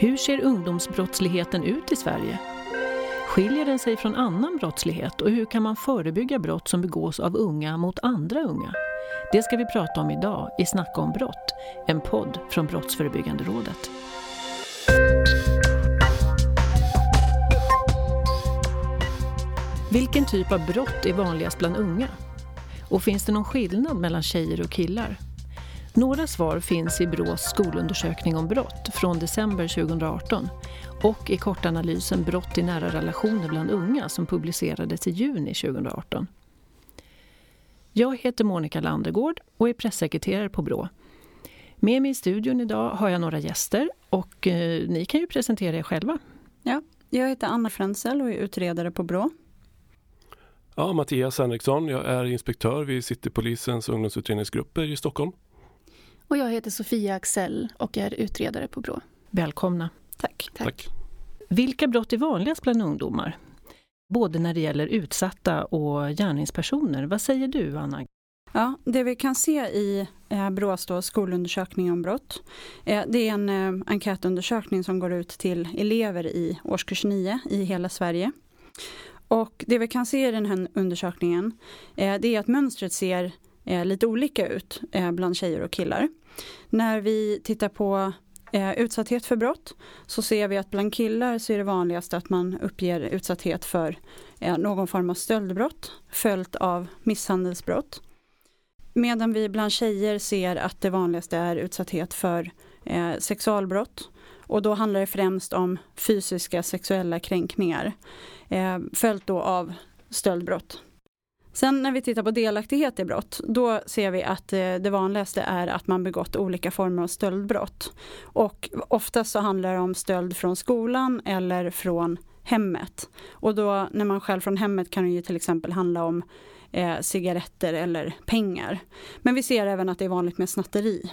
Hur ser ungdomsbrottsligheten ut i Sverige? Skiljer den sig från annan brottslighet och hur kan man förebygga brott som begås av unga mot andra unga? Det ska vi prata om idag i Snacka om brott, en podd från Brottsförebyggande rådet. Vilken typ av brott är vanligast bland unga? Och finns det någon skillnad mellan tjejer och killar? Några svar finns i Brås skolundersökning om brott från december 2018 och i kortanalysen Brott i nära relationer bland unga som publicerades i juni 2018. Jag heter Monica Landergård och är pressekreterare på Brå. Med mig i studion idag har jag några gäster och eh, ni kan ju presentera er själva. Ja, jag heter Anna Frenzel och är utredare på Brå. Ja, Mattias Henriksson, jag är inspektör vid Citypolisens ungdomsutredningsgrupper i Stockholm. Och jag heter Sofia Axell och är utredare på Brå. Välkomna. Tack. Tack. Tack. Vilka brott är vanligast bland ungdomar? Både när det gäller utsatta och gärningspersoner. Vad säger du, Anna? Ja, det vi kan se i eh, Brås då, skolundersökning om brott, eh, det är en eh, enkätundersökning som går ut till elever i årskurs 9 i hela Sverige. Och det vi kan se i den här undersökningen, eh, det är att mönstret ser lite olika ut bland tjejer och killar. När vi tittar på eh, utsatthet för brott så ser vi att bland killar så är det vanligast att man uppger utsatthet för eh, någon form av stöldbrott följt av misshandelsbrott. Medan vi bland tjejer ser att det vanligaste är utsatthet för eh, sexualbrott. Och då handlar det främst om fysiska sexuella kränkningar. Eh, följt då av stöldbrott. Sen när vi tittar på delaktighet i brott, då ser vi att eh, det vanligaste är att man begått olika former av stöldbrott. Och oftast så handlar det om stöld från skolan eller från hemmet. Och då när man själv från hemmet kan det ju till exempel handla om eh, cigaretter eller pengar. Men vi ser även att det är vanligt med snatteri.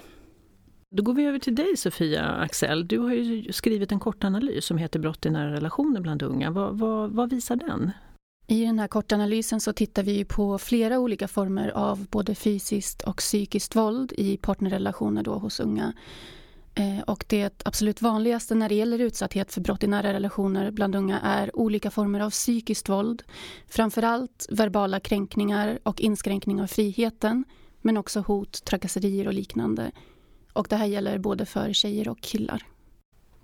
Då går vi över till dig Sofia Axel. Du har ju skrivit en kort analys som heter Brott i nära relationer bland unga. Vad, vad, vad visar den? I den här kortanalysen så tittar vi på flera olika former av både fysiskt och psykiskt våld i partnerrelationer då hos unga. Eh, och det absolut vanligaste när det gäller utsatthet för brott i nära relationer bland unga är olika former av psykiskt våld. Framförallt verbala kränkningar och inskränkning av friheten men också hot, trakasserier och liknande. Och det här gäller både för tjejer och killar.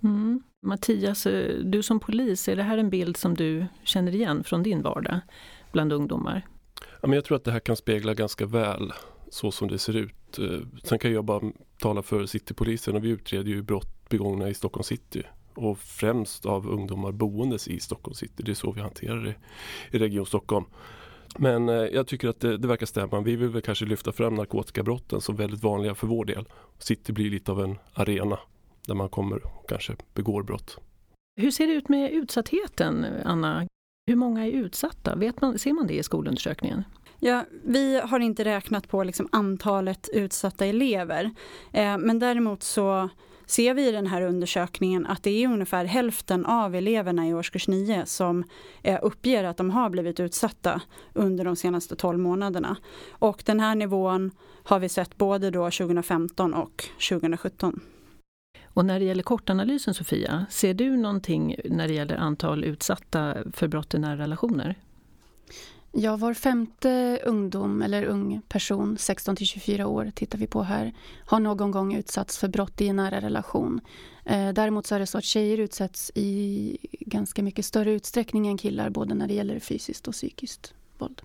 Mm. Mattias, eh, du som polis, är det här en bild som du känner igen från din vardag bland ungdomar? Ja, men jag tror att det här kan spegla ganska väl så som det ser ut. Eh, sen kan jag bara tala för Citypolisen och vi utreder ju brott begångna i Stockholm city och främst av ungdomar boendes i Stockholm city. Det är så vi hanterar det i Region Stockholm. Men eh, jag tycker att det, det, verkar stämma. Vi vill väl kanske lyfta fram narkotikabrotten som väldigt vanliga för vår del. City blir lite av en arena där man kommer och kanske begår brott. Hur ser det ut med utsattheten, Anna? Hur många är utsatta? Vet man, ser man det i skolundersökningen? Ja, vi har inte räknat på liksom antalet utsatta elever. Eh, men däremot så ser vi i den här undersökningen att det är ungefär hälften av eleverna i årskurs 9 som eh, uppger att de har blivit utsatta under de senaste 12 månaderna. Och den här nivån har vi sett både då 2015 och 2017. Och när det gäller kortanalysen Sofia, ser du någonting när det gäller antal utsatta för brott i nära relationer? Ja, var femte ungdom eller ung person, 16 till 24 år tittar vi på här, har någon gång utsatts för brott i en nära relation. Eh, däremot så är det så att tjejer utsätts i ganska mycket större utsträckning än killar, både när det gäller fysiskt och psykiskt våld.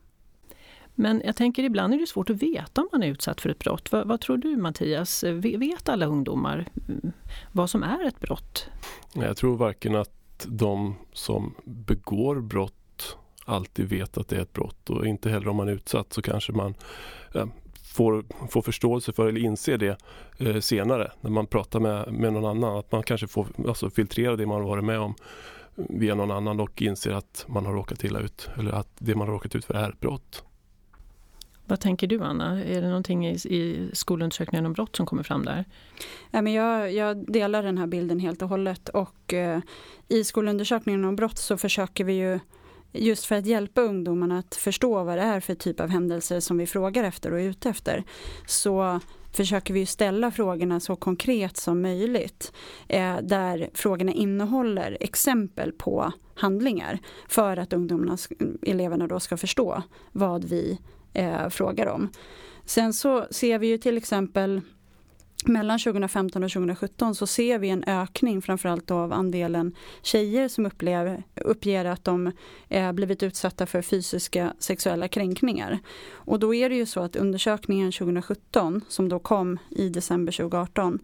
Men jag tänker ibland är det svårt att veta om man är utsatt för ett brott. Vad, vad tror du Mattias? Vet alla ungdomar mm, vad som är ett brott? Jag tror varken att de som begår brott alltid vet att det är ett brott och inte heller om man är utsatt så kanske man eh, får, får förståelse för eller inser det eh, senare när man pratar med, med någon annan. Att man kanske får alltså, filtrera det man har varit med om mm, via någon annan och inser att man har råkat illa ut eller att det man har råkat ut för är ett brott. Vad tänker du Anna? Är det någonting i, i skolundersökningen om brott som kommer fram där? Men jag, jag delar den här bilden helt och hållet och eh, i skolundersökningen om brott så försöker vi ju just för att hjälpa ungdomarna att förstå vad det är för typ av händelser som vi frågar efter och är ute efter. Så försöker vi ställa frågorna så konkret som möjligt. Eh, där frågorna innehåller exempel på handlingar för att ungdomarna, eleverna då ska förstå vad vi eh, frågar om. Sen så ser vi ju till exempel mellan 2015 och 2017 så ser vi en ökning framförallt av andelen tjejer som upplever, uppger att de eh, blivit utsatta för fysiska sexuella kränkningar. Och då är det ju så att undersökningen 2017 som då kom i december 2018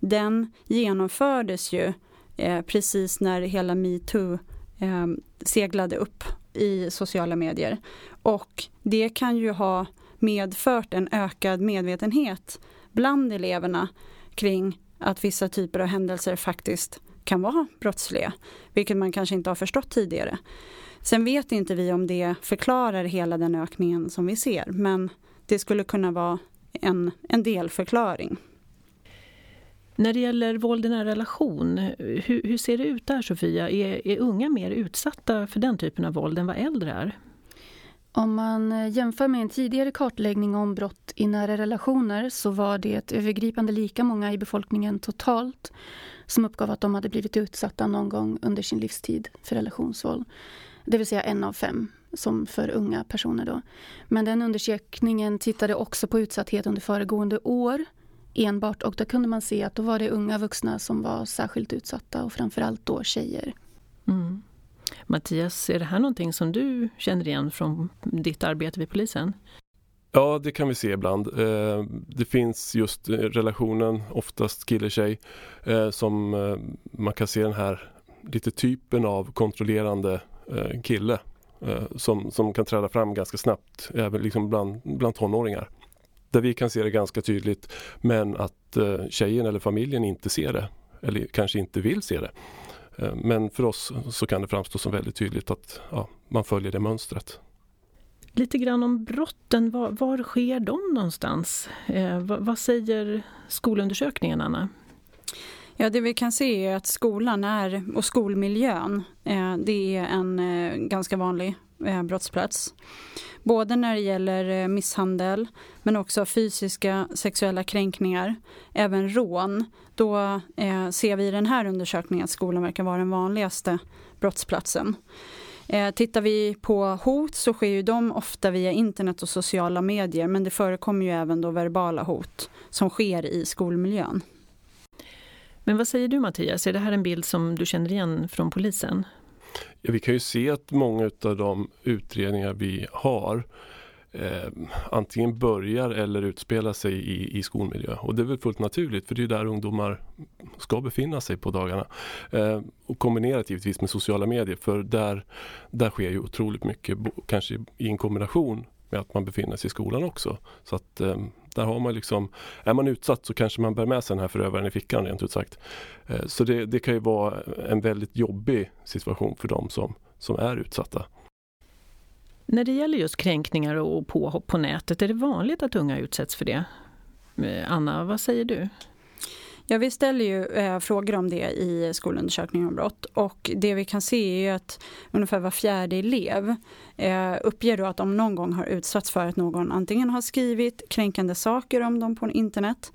den genomfördes ju eh, precis när hela metoo eh, seglade upp i sociala medier. Och det kan ju ha medfört en ökad medvetenhet bland eleverna kring att vissa typer av händelser faktiskt kan vara brottsliga, vilket man kanske inte har förstått tidigare. Sen vet inte vi om det förklarar hela den ökningen som vi ser, men det skulle kunna vara en, en delförklaring. När det gäller våld i nära relation, hur, hur, ser det ut där Sofia? Är, är unga mer utsatta för den typen av våld än vad äldre är? Om man eh, jämför med en tidigare kartläggning om brott i nära relationer så var det övergripande lika många i befolkningen totalt som uppgav att de hade blivit utsatta någon gång under sin livstid för relationsvåld. Det vill säga en av fem, som för unga personer. Då. Men den undersökningen tittade också på utsatthet under föregående år enbart och då kunde man se att då var det unga vuxna som var särskilt utsatta och framförallt då tjejer. Mm. Mattias, är det här någonting som du känner igen från ditt arbete vid polisen? Ja, det kan vi se ibland. Eh, det finns just relationen, oftast kille-tjej, eh, som eh, man kan se den här lite typen av kontrollerande kille som, som kan träda fram ganska snabbt, även liksom bland, bland tonåringar. Där vi kan se det ganska tydligt, men att tjejen eller familjen inte ser det, eller kanske inte vill se det. Eh, men för oss så kan det framstå som väldigt tydligt att ja, man följer det mönstret. Lite grann om brotten, var, var sker de någonstans? Eh, vad, vad, säger skolundersökningen Anna? Ja, det vi kan se är att skolan är, och skolmiljön, eh, det är en eh, ganska vanlig eh, Eh, brottsplats. Både när det gäller eh, misshandel men också fysiska sexuella kränkningar, även rån. Då eh, ser vi i den här undersökningen att skolan verkar vara den vanligaste brottsplatsen. Eh, tittar vi på hot så sker ju de ofta via internet och sociala medier men det förekommer ju även då verbala hot som sker i skolmiljön. Men vad säger du Mattias, är det här en bild som du känner igen från polisen? Ja, vi kan ju se att många av de utredningar vi har eh, antingen börjar eller utspelar sig i, i skolmiljö. Och det är väl fullt naturligt för det är där ungdomar ska befinna sig på dagarna. Eh, och kombinerat givetvis med sociala medier för där, där sker ju otroligt mycket, kanske i en kombination med att man befinner sig i skolan också. Så att eh, där har man liksom, är man utsatt så kanske man bär med sig den här förövaren i fickan rent ut sagt. Eh, så det, det kan ju vara en väldigt jobbig situation för dem som, som är utsatta. När det gäller just kränkningar och påhopp på nätet, är det vanligt att unga utsätts för det? Eh, Anna, vad säger du? Ja, vi ställer ju eh, frågor om det i skolundersökningen om brott. Och det vi kan se är att ungefär var fjärde elev eh, uppger då att de någon gång har utsatts för att någon antingen har skrivit kränkande saker om dem på internet.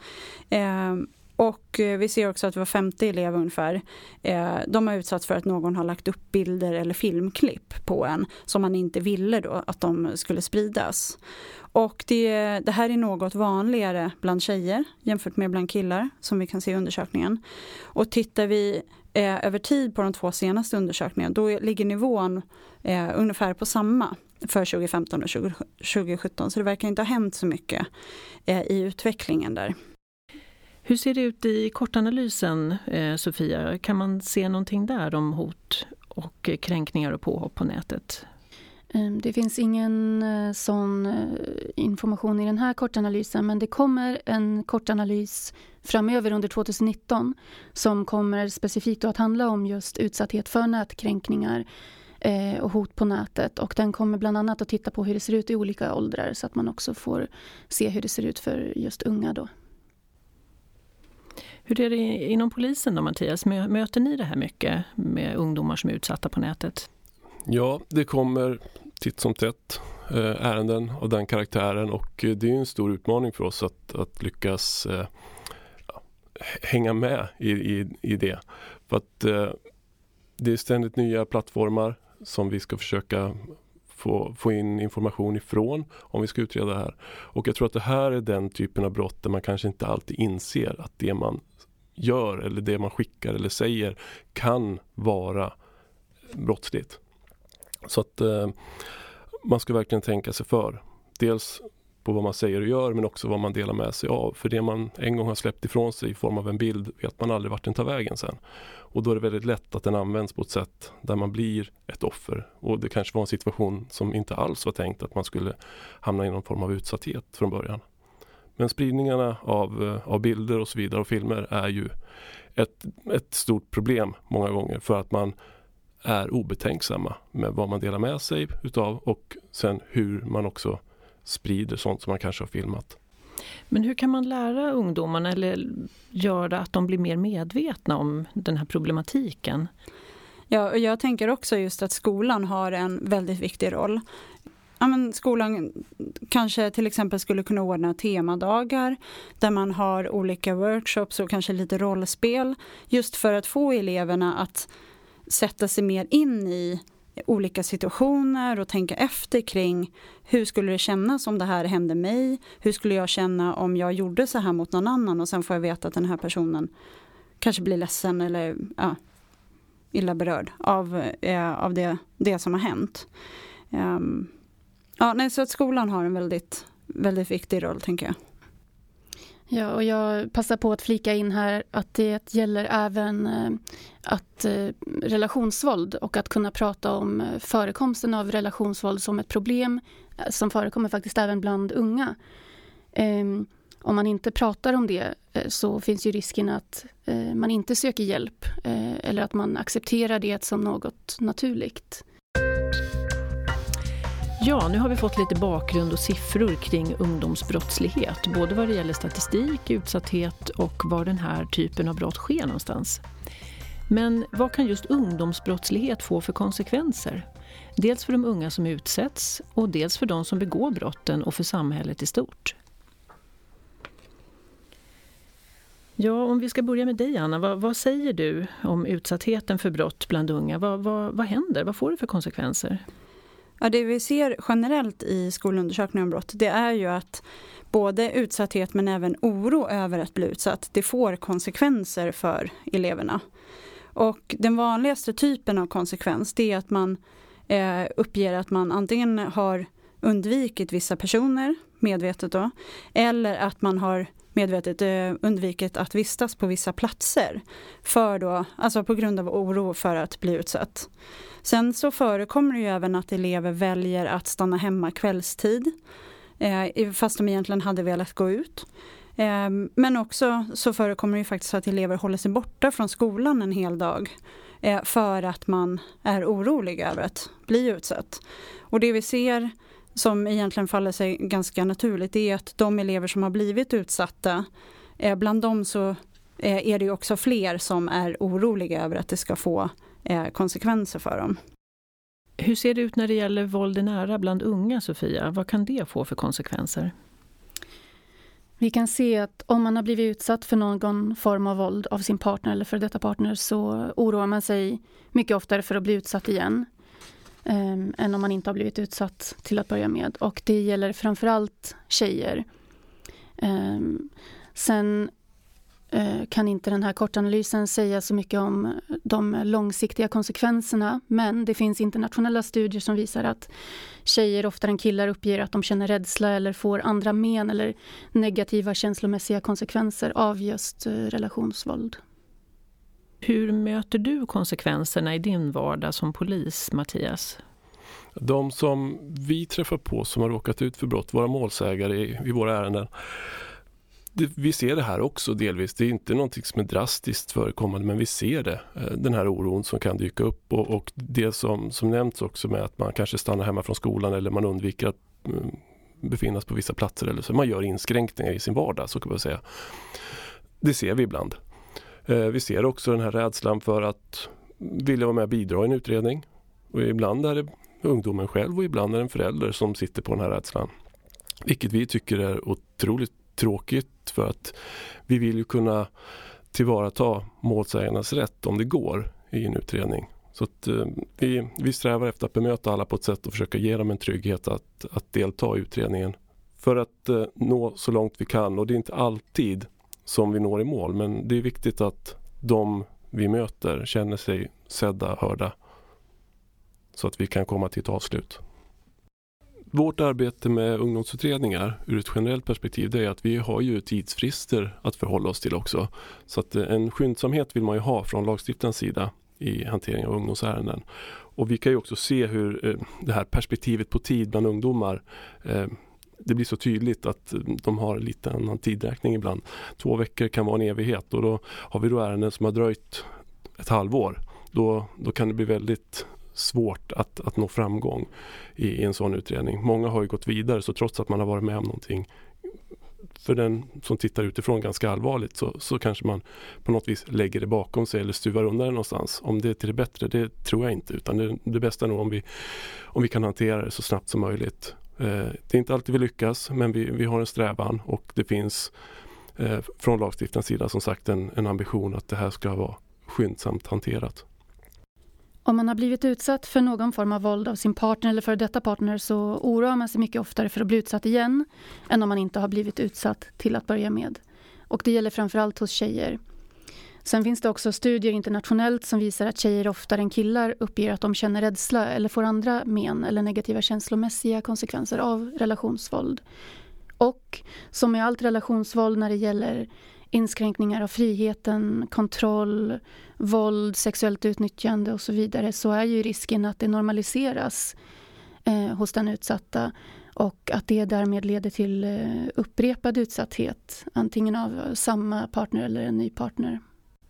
Eh, och eh, vi ser också att var femte elev ungefär, eh, de har utsatts för att någon har lagt upp bilder eller filmklipp på en som man inte ville då att de skulle spridas. Och det, det här är något vanligare bland tjejer jämfört med bland killar som vi kan se i undersökningen. Och tittar vi eh, över tid på de två senaste undersökningarna då ligger nivån eh, ungefär på samma för 2015 och 20, 2017 så det verkar inte ha hänt så mycket eh, i utvecklingen där. Hur ser det ut i kortanalysen, eh, Sofia? Kan man se någonting där om hot och kränkningar och påhopp på nätet? Ehm, det finns ingen eh, sån eh, information i den här kortanalysen men det kommer en kortanalys framöver under 2019 som kommer specifikt att handla om just utsatthet för nätkränkningar och hot på nätet. Och den kommer bland annat att titta på hur det ser ut i olika åldrar så att man också får se hur det ser ut för just unga. Då. Hur är det inom polisen då Mattias? Möter ni det här mycket med ungdomar som är utsatta på nätet? Ja, det kommer titt som tätt eh, ärenden av den karaktären och eh, det är en stor utmaning för oss att, att lyckas eh, hänga med i, i, i det. För att eh, det är ständigt nya plattformar som vi ska försöka få, få in information ifrån om vi ska utreda det här. Och jag tror att det här är den typen av brott där man kanske inte alltid inser att det man gör eller det man skickar eller säger kan vara brottsligt. Så att eh, man ska verkligen tänka sig för. Dels på vad man säger och gör men också vad man delar med sig av. För det man en gång har släppt ifrån sig i form av en bild vet man aldrig vart den tar vägen sen. Och då är det väldigt lätt att den används på ett sätt där man blir ett offer. Och det kanske var en situation som inte alls var tänkt att man skulle hamna i någon form av utsatthet från början. Men spridningarna av, eh, av bilder och så vidare och filmer är ju ett, ett stort problem många gånger för att man är obetänksamma med vad man delar med sig utav och sen hur man också sprider sånt som man kanske har filmat. Men hur kan man lära ungdomarna eller göra att de blir mer medvetna om den här problematiken? Ja, och jag tänker också just att skolan har en väldigt viktig roll. Ja, men skolan kanske till exempel skulle kunna ordna temadagar där man har olika workshops och kanske lite rollspel just för att få eleverna att sätta sig mer in i olika situationer och tänka efter kring hur skulle det kännas om det här hände mig? Hur skulle jag känna om jag gjorde så här mot någon annan och sen får jag veta att den här personen kanske blir ledsen eller ja, illa berörd av, eh, av det, det som har hänt. Um, ja, nej, så att skolan har en väldigt, väldigt viktig roll tänker jag. Ja, och jag passar på att flika in här att det gäller även eh, att eh, relationsvåld och att kunna prata om eh, förekomsten av relationsvåld som ett problem som förekommer faktiskt även bland unga. Ehm, om man inte pratar om det så finns ju risken att man inte söker hjälp eller att man accepterar det som något naturligt. Ja, nu har vi fått lite bakgrund och siffror kring ungdomsbrottslighet, både vad det gäller statistik, utsatthet och var den här typen av brott sker någonstans. Men vad kan just ungdomsbrottslighet få för konsekvenser? Dels för de unga som utsätts och dels för de som begår brotten och för samhället i stort. Ja, om vi ska börja med dig Anna, vad, vad säger du om utsattheten för brott bland unga? Vad, vad, vad händer? Vad får det för konsekvenser? Ja, det vi ser generellt i skolundersökningar om brott det är ju att både utsatthet men även oro över att bli utsatt, det får konsekvenser för eleverna. Och den vanligaste typen av konsekvens det är att man eh, uppger att man antingen har undvikit vissa personer, medvetet då, eller att man har medvetet eh, undvikit att vistas på vissa platser. För då, alltså på grund av oro för att bli utsatt. Sen så förekommer det ju även att elever väljer att stanna hemma kvällstid. Eh, fast de egentligen hade velat gå ut. Eh, men också så förekommer det ju faktiskt att elever håller sig borta från skolan en hel dag. För att man är orolig över att bli utsatt. Och det vi ser som egentligen faller sig ganska naturligt är att de elever som har blivit utsatta, eh, bland dem så eh, är det också fler som är oroliga över att det ska få eh, konsekvenser för dem. Hur ser det ut när det gäller våld i nära bland unga, Sofia? Vad kan det få för konsekvenser? Vi kan se att om man har blivit utsatt för någon form av våld av sin partner eller för detta partner så oroar man sig mycket oftare för att bli utsatt igen um, än om man inte har blivit utsatt till att börja med. Och det gäller framförallt tjejer. Um, sen uh, kan inte den här kortanalysen säga så mycket om de långsiktiga konsekvenserna men det finns internationella studier som visar att tjejer oftare än killar uppger att de känner rädsla eller får andra men eller negativa känslomässiga konsekvenser av just uh, relationsvåld. Hur möter du konsekvenserna i din vardag som polis, Mattias? De som vi träffar på som har råkat ut för brott, våra målsägare i, i våra ärenden, det, vi ser det här också delvis. Det är inte någonting som är drastiskt förekommande men vi ser det. Eh, den här oron som kan dyka upp och, och det som, som nämnts också med att man kanske stannar hemma från skolan eller man undviker att mm, befinnas på vissa platser eller så. Man gör inskränkningar i sin vardag så kan man säga. Det ser vi ibland. Eh, vi ser också den här rädslan för att vilja vara med och bidra i en utredning. Och ibland är det ungdomen själv och ibland är det en förälder som sitter på den här rädslan. Vilket vi tycker är otroligt tråkigt för att vi vill ju kunna tillvarata målsägarnas rätt om det går i en utredning. Så att, eh, vi, vi strävar efter att bemöta alla på ett sätt och försöka ge dem en trygghet att, att delta i utredningen. För att eh, nå så långt vi kan och det är inte alltid som vi når i mål men det är viktigt att de vi möter känner sig sedda, hörda så att vi kan komma till ett avslut. Vårt arbete med ungdomsutredningar ur ett generellt perspektiv det är att vi har ju tidsfrister att förhålla oss till också. Så att eh, en skyndsamhet vill man ju ha från lagstiftarens sida i hantering av ungdomsärenden. Och vi kan ju också se hur eh, det här perspektivet på tid bland ungdomar eh, det blir så tydligt att eh, de har lite annan tidräkning ibland. Två veckor kan vara en evighet och då har vi då ärenden som har dröjt ett halvår. Då, då kan det bli väldigt svårt att, att nå framgång i, i en sån utredning. Många har ju gått vidare så trots att man har varit med om någonting för den som tittar utifrån ganska allvarligt så, så kanske man på något vis lägger det bakom sig eller stuvar undan det någonstans. Om det är till det bättre, det tror jag inte utan det, det bästa är nog om vi, om vi kan hantera det så snabbt som möjligt. Eh, det är inte alltid vi lyckas men vi, vi har en strävan och det finns eh, från lagstiftarens sida som sagt en, en ambition att det här ska vara skyndsamt hanterat. Om man har blivit utsatt för någon form av våld av sin partner eller före detta partner så oroar man sig mycket oftare för att bli utsatt igen än om man inte har blivit utsatt till att börja med. Och det gäller framförallt hos tjejer. Sen finns det också studier internationellt som visar att tjejer oftare än killar uppger att de känner rädsla eller får andra men eller negativa känslomässiga konsekvenser av relationsvåld. Och som med allt relationsvåld när det gäller inskränkningar av friheten, kontroll, våld, sexuellt utnyttjande och så vidare så är ju risken att det normaliseras eh, hos den utsatta och att det därmed leder till eh, upprepad utsatthet antingen av samma partner eller en ny partner.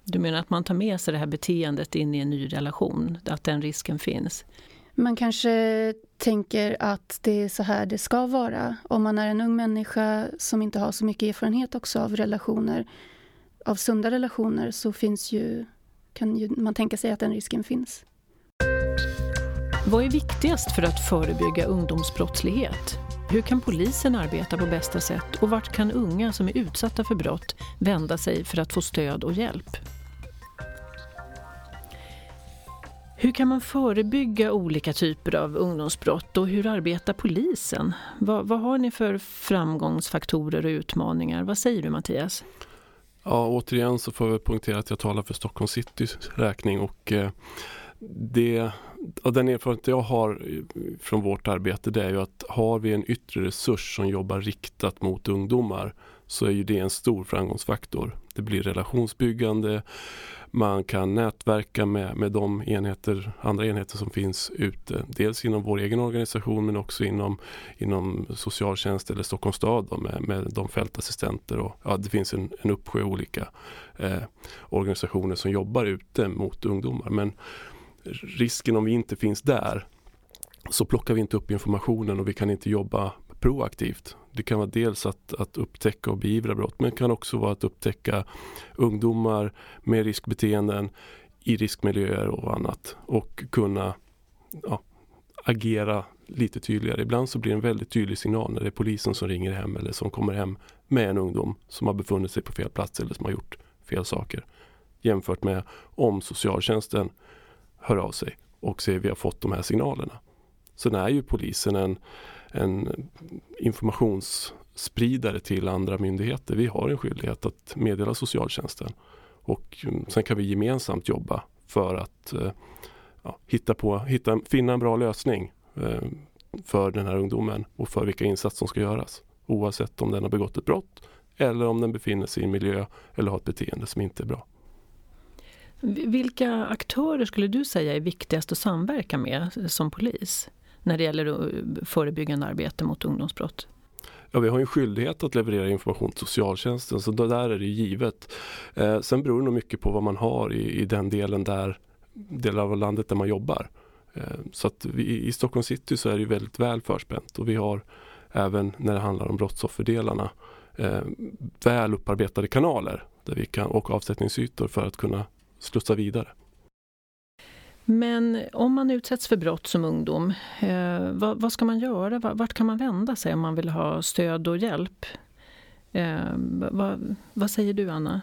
Du menar att man tar med sig det här beteendet in i en ny relation, att den risken finns? Man kanske tänker att det är så här det ska vara. Om man är en ung människa som inte har så mycket erfarenhet också av relationer, av sunda relationer, så finns ju, kan ju man tänka sig att den risken finns. Vad är viktigast för att förebygga ungdomsbrottslighet? Hur kan polisen arbeta på bästa sätt och vart kan unga som är utsatta för brott vända sig för att få stöd och hjälp? Hur kan man förebygga olika typer av ungdomsbrott och hur arbetar polisen? Vad, vad, har ni för framgångsfaktorer och utmaningar? Vad säger du Mattias? Ja, återigen så får jag poängtera att jag talar för Stockholm Citys räkning och eh, det, och den erfarenhet jag har från vårt arbete det är ju att har vi en yttre resurs som jobbar riktat mot ungdomar så är ju det en stor framgångsfaktor. Det blir relationsbyggande, man kan nätverka med, med de enheter, andra enheter som finns ute. Dels inom vår egen organisation men också inom, inom socialtjänst eller Stockholms stad då, med, med de fältassistenter. Och, ja, det finns en, en uppsjö olika eh, organisationer som jobbar ute mot ungdomar. Men risken om vi inte finns där så plockar vi inte upp informationen och vi kan inte jobba proaktivt. Det kan vara dels att, att upptäcka och beivra brott men det kan också vara att upptäcka ungdomar med riskbeteenden i riskmiljöer och annat och kunna ja, agera lite tydligare. Ibland så blir det en väldigt tydlig signal när det är polisen som ringer hem eller som kommer hem med en ungdom som har befunnit sig på fel plats eller som har gjort fel saker. Jämfört med om socialtjänsten hör av sig och säger vi har fått de här signalerna. Sen är ju polisen en, en informationsspridare till andra myndigheter. Vi har en skyldighet att meddela socialtjänsten och mm, sen kan vi gemensamt jobba för att eh, ja, hitta på, hitta, finna en bra lösning eh, för den här ungdomen och för vilka insatser som ska göras. Oavsett om den har begått ett brott eller om den befinner sig i en miljö eller har ett beteende som inte är bra. Vilka aktörer skulle du säga är viktigast att samverka med som polis? när det gäller eh, förebyggande arbete mot ungdomsbrott? Ja, vi har en skyldighet att leverera information till socialtjänsten så där är det givet. Eh, sen beror det nog mycket på vad man har i, i den delen där, delar av landet där man jobbar. Eh, så att vi, i Stockholm city så är det väldigt väl förspänt och vi har även när det handlar om brottsofferdelarna eh, väl upparbetade kanaler där vi kan, och avsättningsytor för att kunna slussa vidare. Men om man utsätts för brott som ungdom, eh, vad, vad, ska man göra? Vart kan man vända sig om man vill ha stöd och hjälp? Eh, vad, vad säger du, Anna?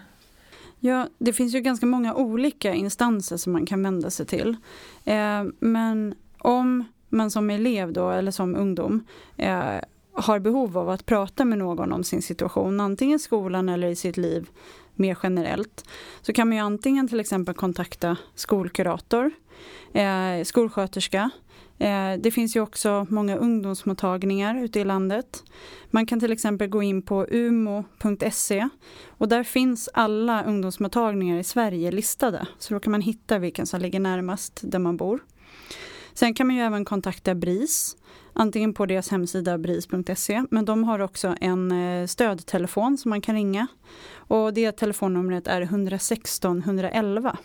Ja, det finns ju ganska många olika instanser som man kan vända sig till. Eh, men om man som elev då, eller som ungdom eh, har behov av att prata med någon om sin situation, antingen i skolan eller i sitt liv mer generellt, så kan man ju antingen till exempel kontakta skolkurator, eh, skolsköterska. Eh, det finns ju också många ungdomsmottagningar ute i landet. Man kan till exempel gå in på umo.se och där finns alla ungdomsmottagningar i Sverige listade. Så då kan man hitta vilken som ligger närmast där man bor. Sen kan man ju även kontakta BRIS, antingen på deras hemsida bris.se, men de har också en eh, stödtelefon som man kan ringa. Och det telefonnumret är 116 111.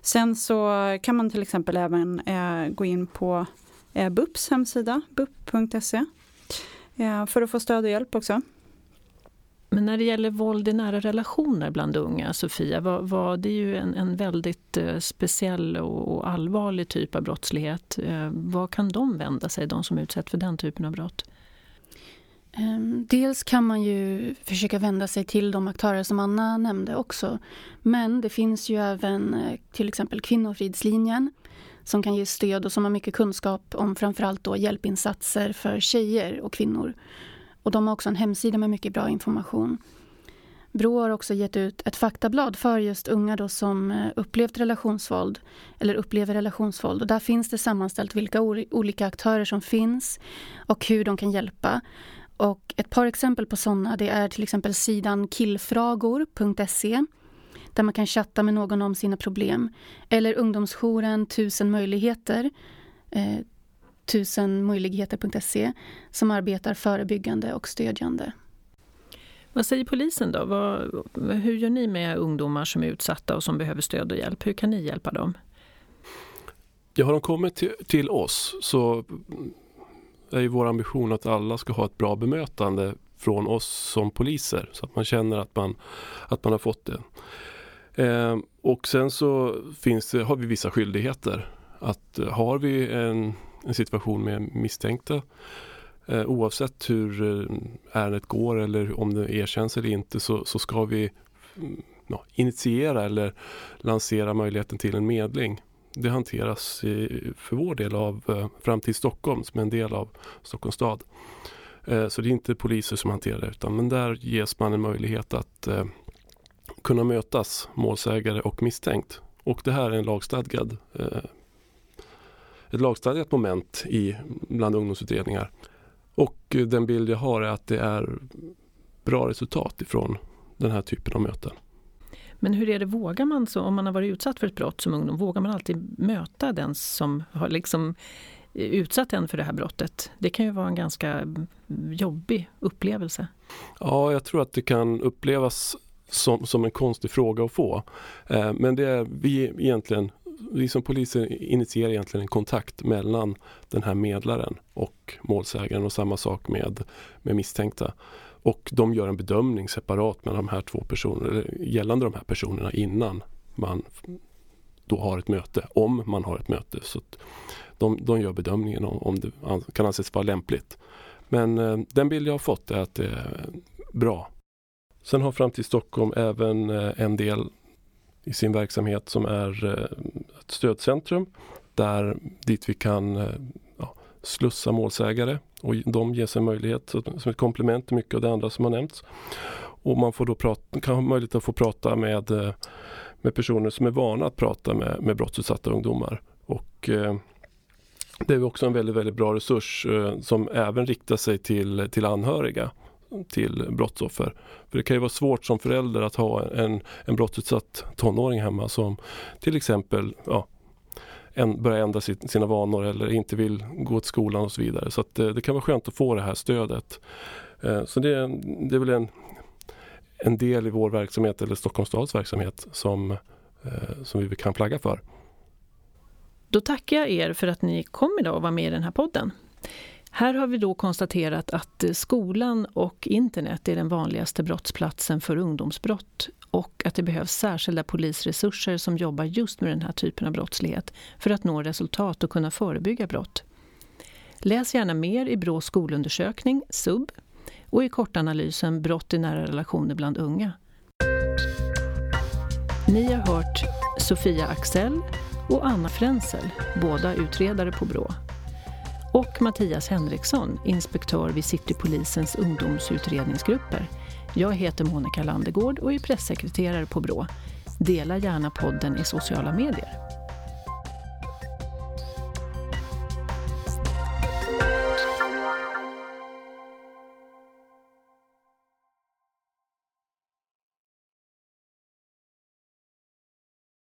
Sen så kan man till exempel även eh, gå in på eh, BUPs hemsida, bup.se, eh, för att få stöd och hjälp också. Men när det gäller våld i nära relationer bland unga, Sofia, vad, vad, det är ju en, en väldigt eh, speciell och, och, allvarlig typ av brottslighet. Eh, vad kan de vända sig, de som utsätts för den typen av brott? Ehm, dels kan man ju försöka vända sig till de aktörer som Anna nämnde också. Men det finns ju även eh, till exempel Kvinnofridslinjen som kan ge stöd och som har mycket kunskap om framförallt då hjälpinsatser för tjejer och kvinnor. Och de har också en hemsida med mycket bra information. Brå har också gett ut ett faktablad för just unga då som eh, upplevt relationsvåld eller upplever relationsvåld. Och där finns det sammanställt vilka olika aktörer som finns och hur de kan hjälpa. Och ett par exempel på sådana det är till exempel sidan killfragor.se där man kan chatta med någon om sina problem. Eller ungdomsjouren Tusen möjligheter eh, tusenmöjligheter.se som arbetar förebyggande och stödjande. Vad säger polisen då? Vad, hur gör ni med ungdomar som är utsatta och som behöver stöd och hjälp? Hur kan ni hjälpa dem? Ja, har de kommit till, till oss så är ju vår ambition att alla ska ha ett bra bemötande från oss som poliser så att man känner att man, att man har fått det. Eh, och sen så finns det, har vi vissa skyldigheter. Att har vi en, en situation med misstänkta eh, oavsett hur eh, ärendet går eller om det erkänns eller inte så, så ska vi mm, ja, initiera eller lansera möjligheten till en medling det hanteras i, för vår del av eh, Framtid Stockholm som är en del av Stockholms stad. Eh, så det är inte poliser som hanterar det utan men där ges man en möjlighet att eh, kunna mötas målsägare och misstänkt. Och det här är en lagstadgad eh, ett lagstadgat moment i bland ungdomsutredningar. Och eh, den bild jag har är att det är bra resultat ifrån den här typen av möten. Men hur är det, vågar man så, om man har varit utsatt för ett brott som ungdom, vågar man alltid möta den som har liksom utsatt en för det här brottet? Det kan ju vara en ganska jobbig upplevelse. Ja, jag tror att det kan upplevas som, som en konstig fråga att få. Eh, men det är vi egentligen, vi som poliser initierar egentligen en kontakt mellan den här medlaren och målsägaren och samma sak med, med misstänkta. Och de gör en bedömning separat med de här två personerna, gällande de här personerna innan man då har ett möte, om man har ett möte. Så de, de gör bedömningen om, om det kan anses vara lämpligt. Men eh, den bild jag har fått är att det är bra. Sen har Framtid Stockholm även eh, en del i sin verksamhet som är eh, ett stödcentrum där dit vi kan eh, ja, slussa målsägare och de ges en möjlighet som ett komplement till mycket av det andra som har nämnts. Och man får då prata, kan ha möjlighet att få prata med, eh, med personer som är vana att prata med, med brottsutsatta ungdomar. Och, eh, det är också en väldigt, väldigt bra resurs eh, som även riktar sig till, till anhöriga till brottsoffer. För det kan ju vara svårt som förälder att ha en, en brottsutsatt tonåring hemma som till exempel ja, en, börjar ändra sitt, sina vanor eller inte vill gå till skolan och så vidare. Så att, eh, det kan vara skönt att få det här stödet. Eh, så det, det är väl en, en del i vår verksamhet eller Stockholms stads verksamhet som, eh, som vi kan flagga för. Då tackar jag er för att ni kom idag och var med i den här podden. Här har vi då konstaterat att skolan och internet är den vanligaste brottsplatsen för ungdomsbrott och att det behövs särskilda polisresurser som jobbar just med den här typen av brottslighet för att nå resultat och kunna förebygga brott. Läs gärna mer i Brås skolundersökning, SUB, och i kortanalysen Brott i nära relationer bland unga. Ni har hört Sofia Axell och Anna Frenzel, båda utredare på Brå. Och Mattias Henriksson, inspektör vid Citypolisens ungdomsutredningsgrupper. Jag heter Monica Landegård och är pressekreterare på Brå. Dela gärna podden i sociala medier.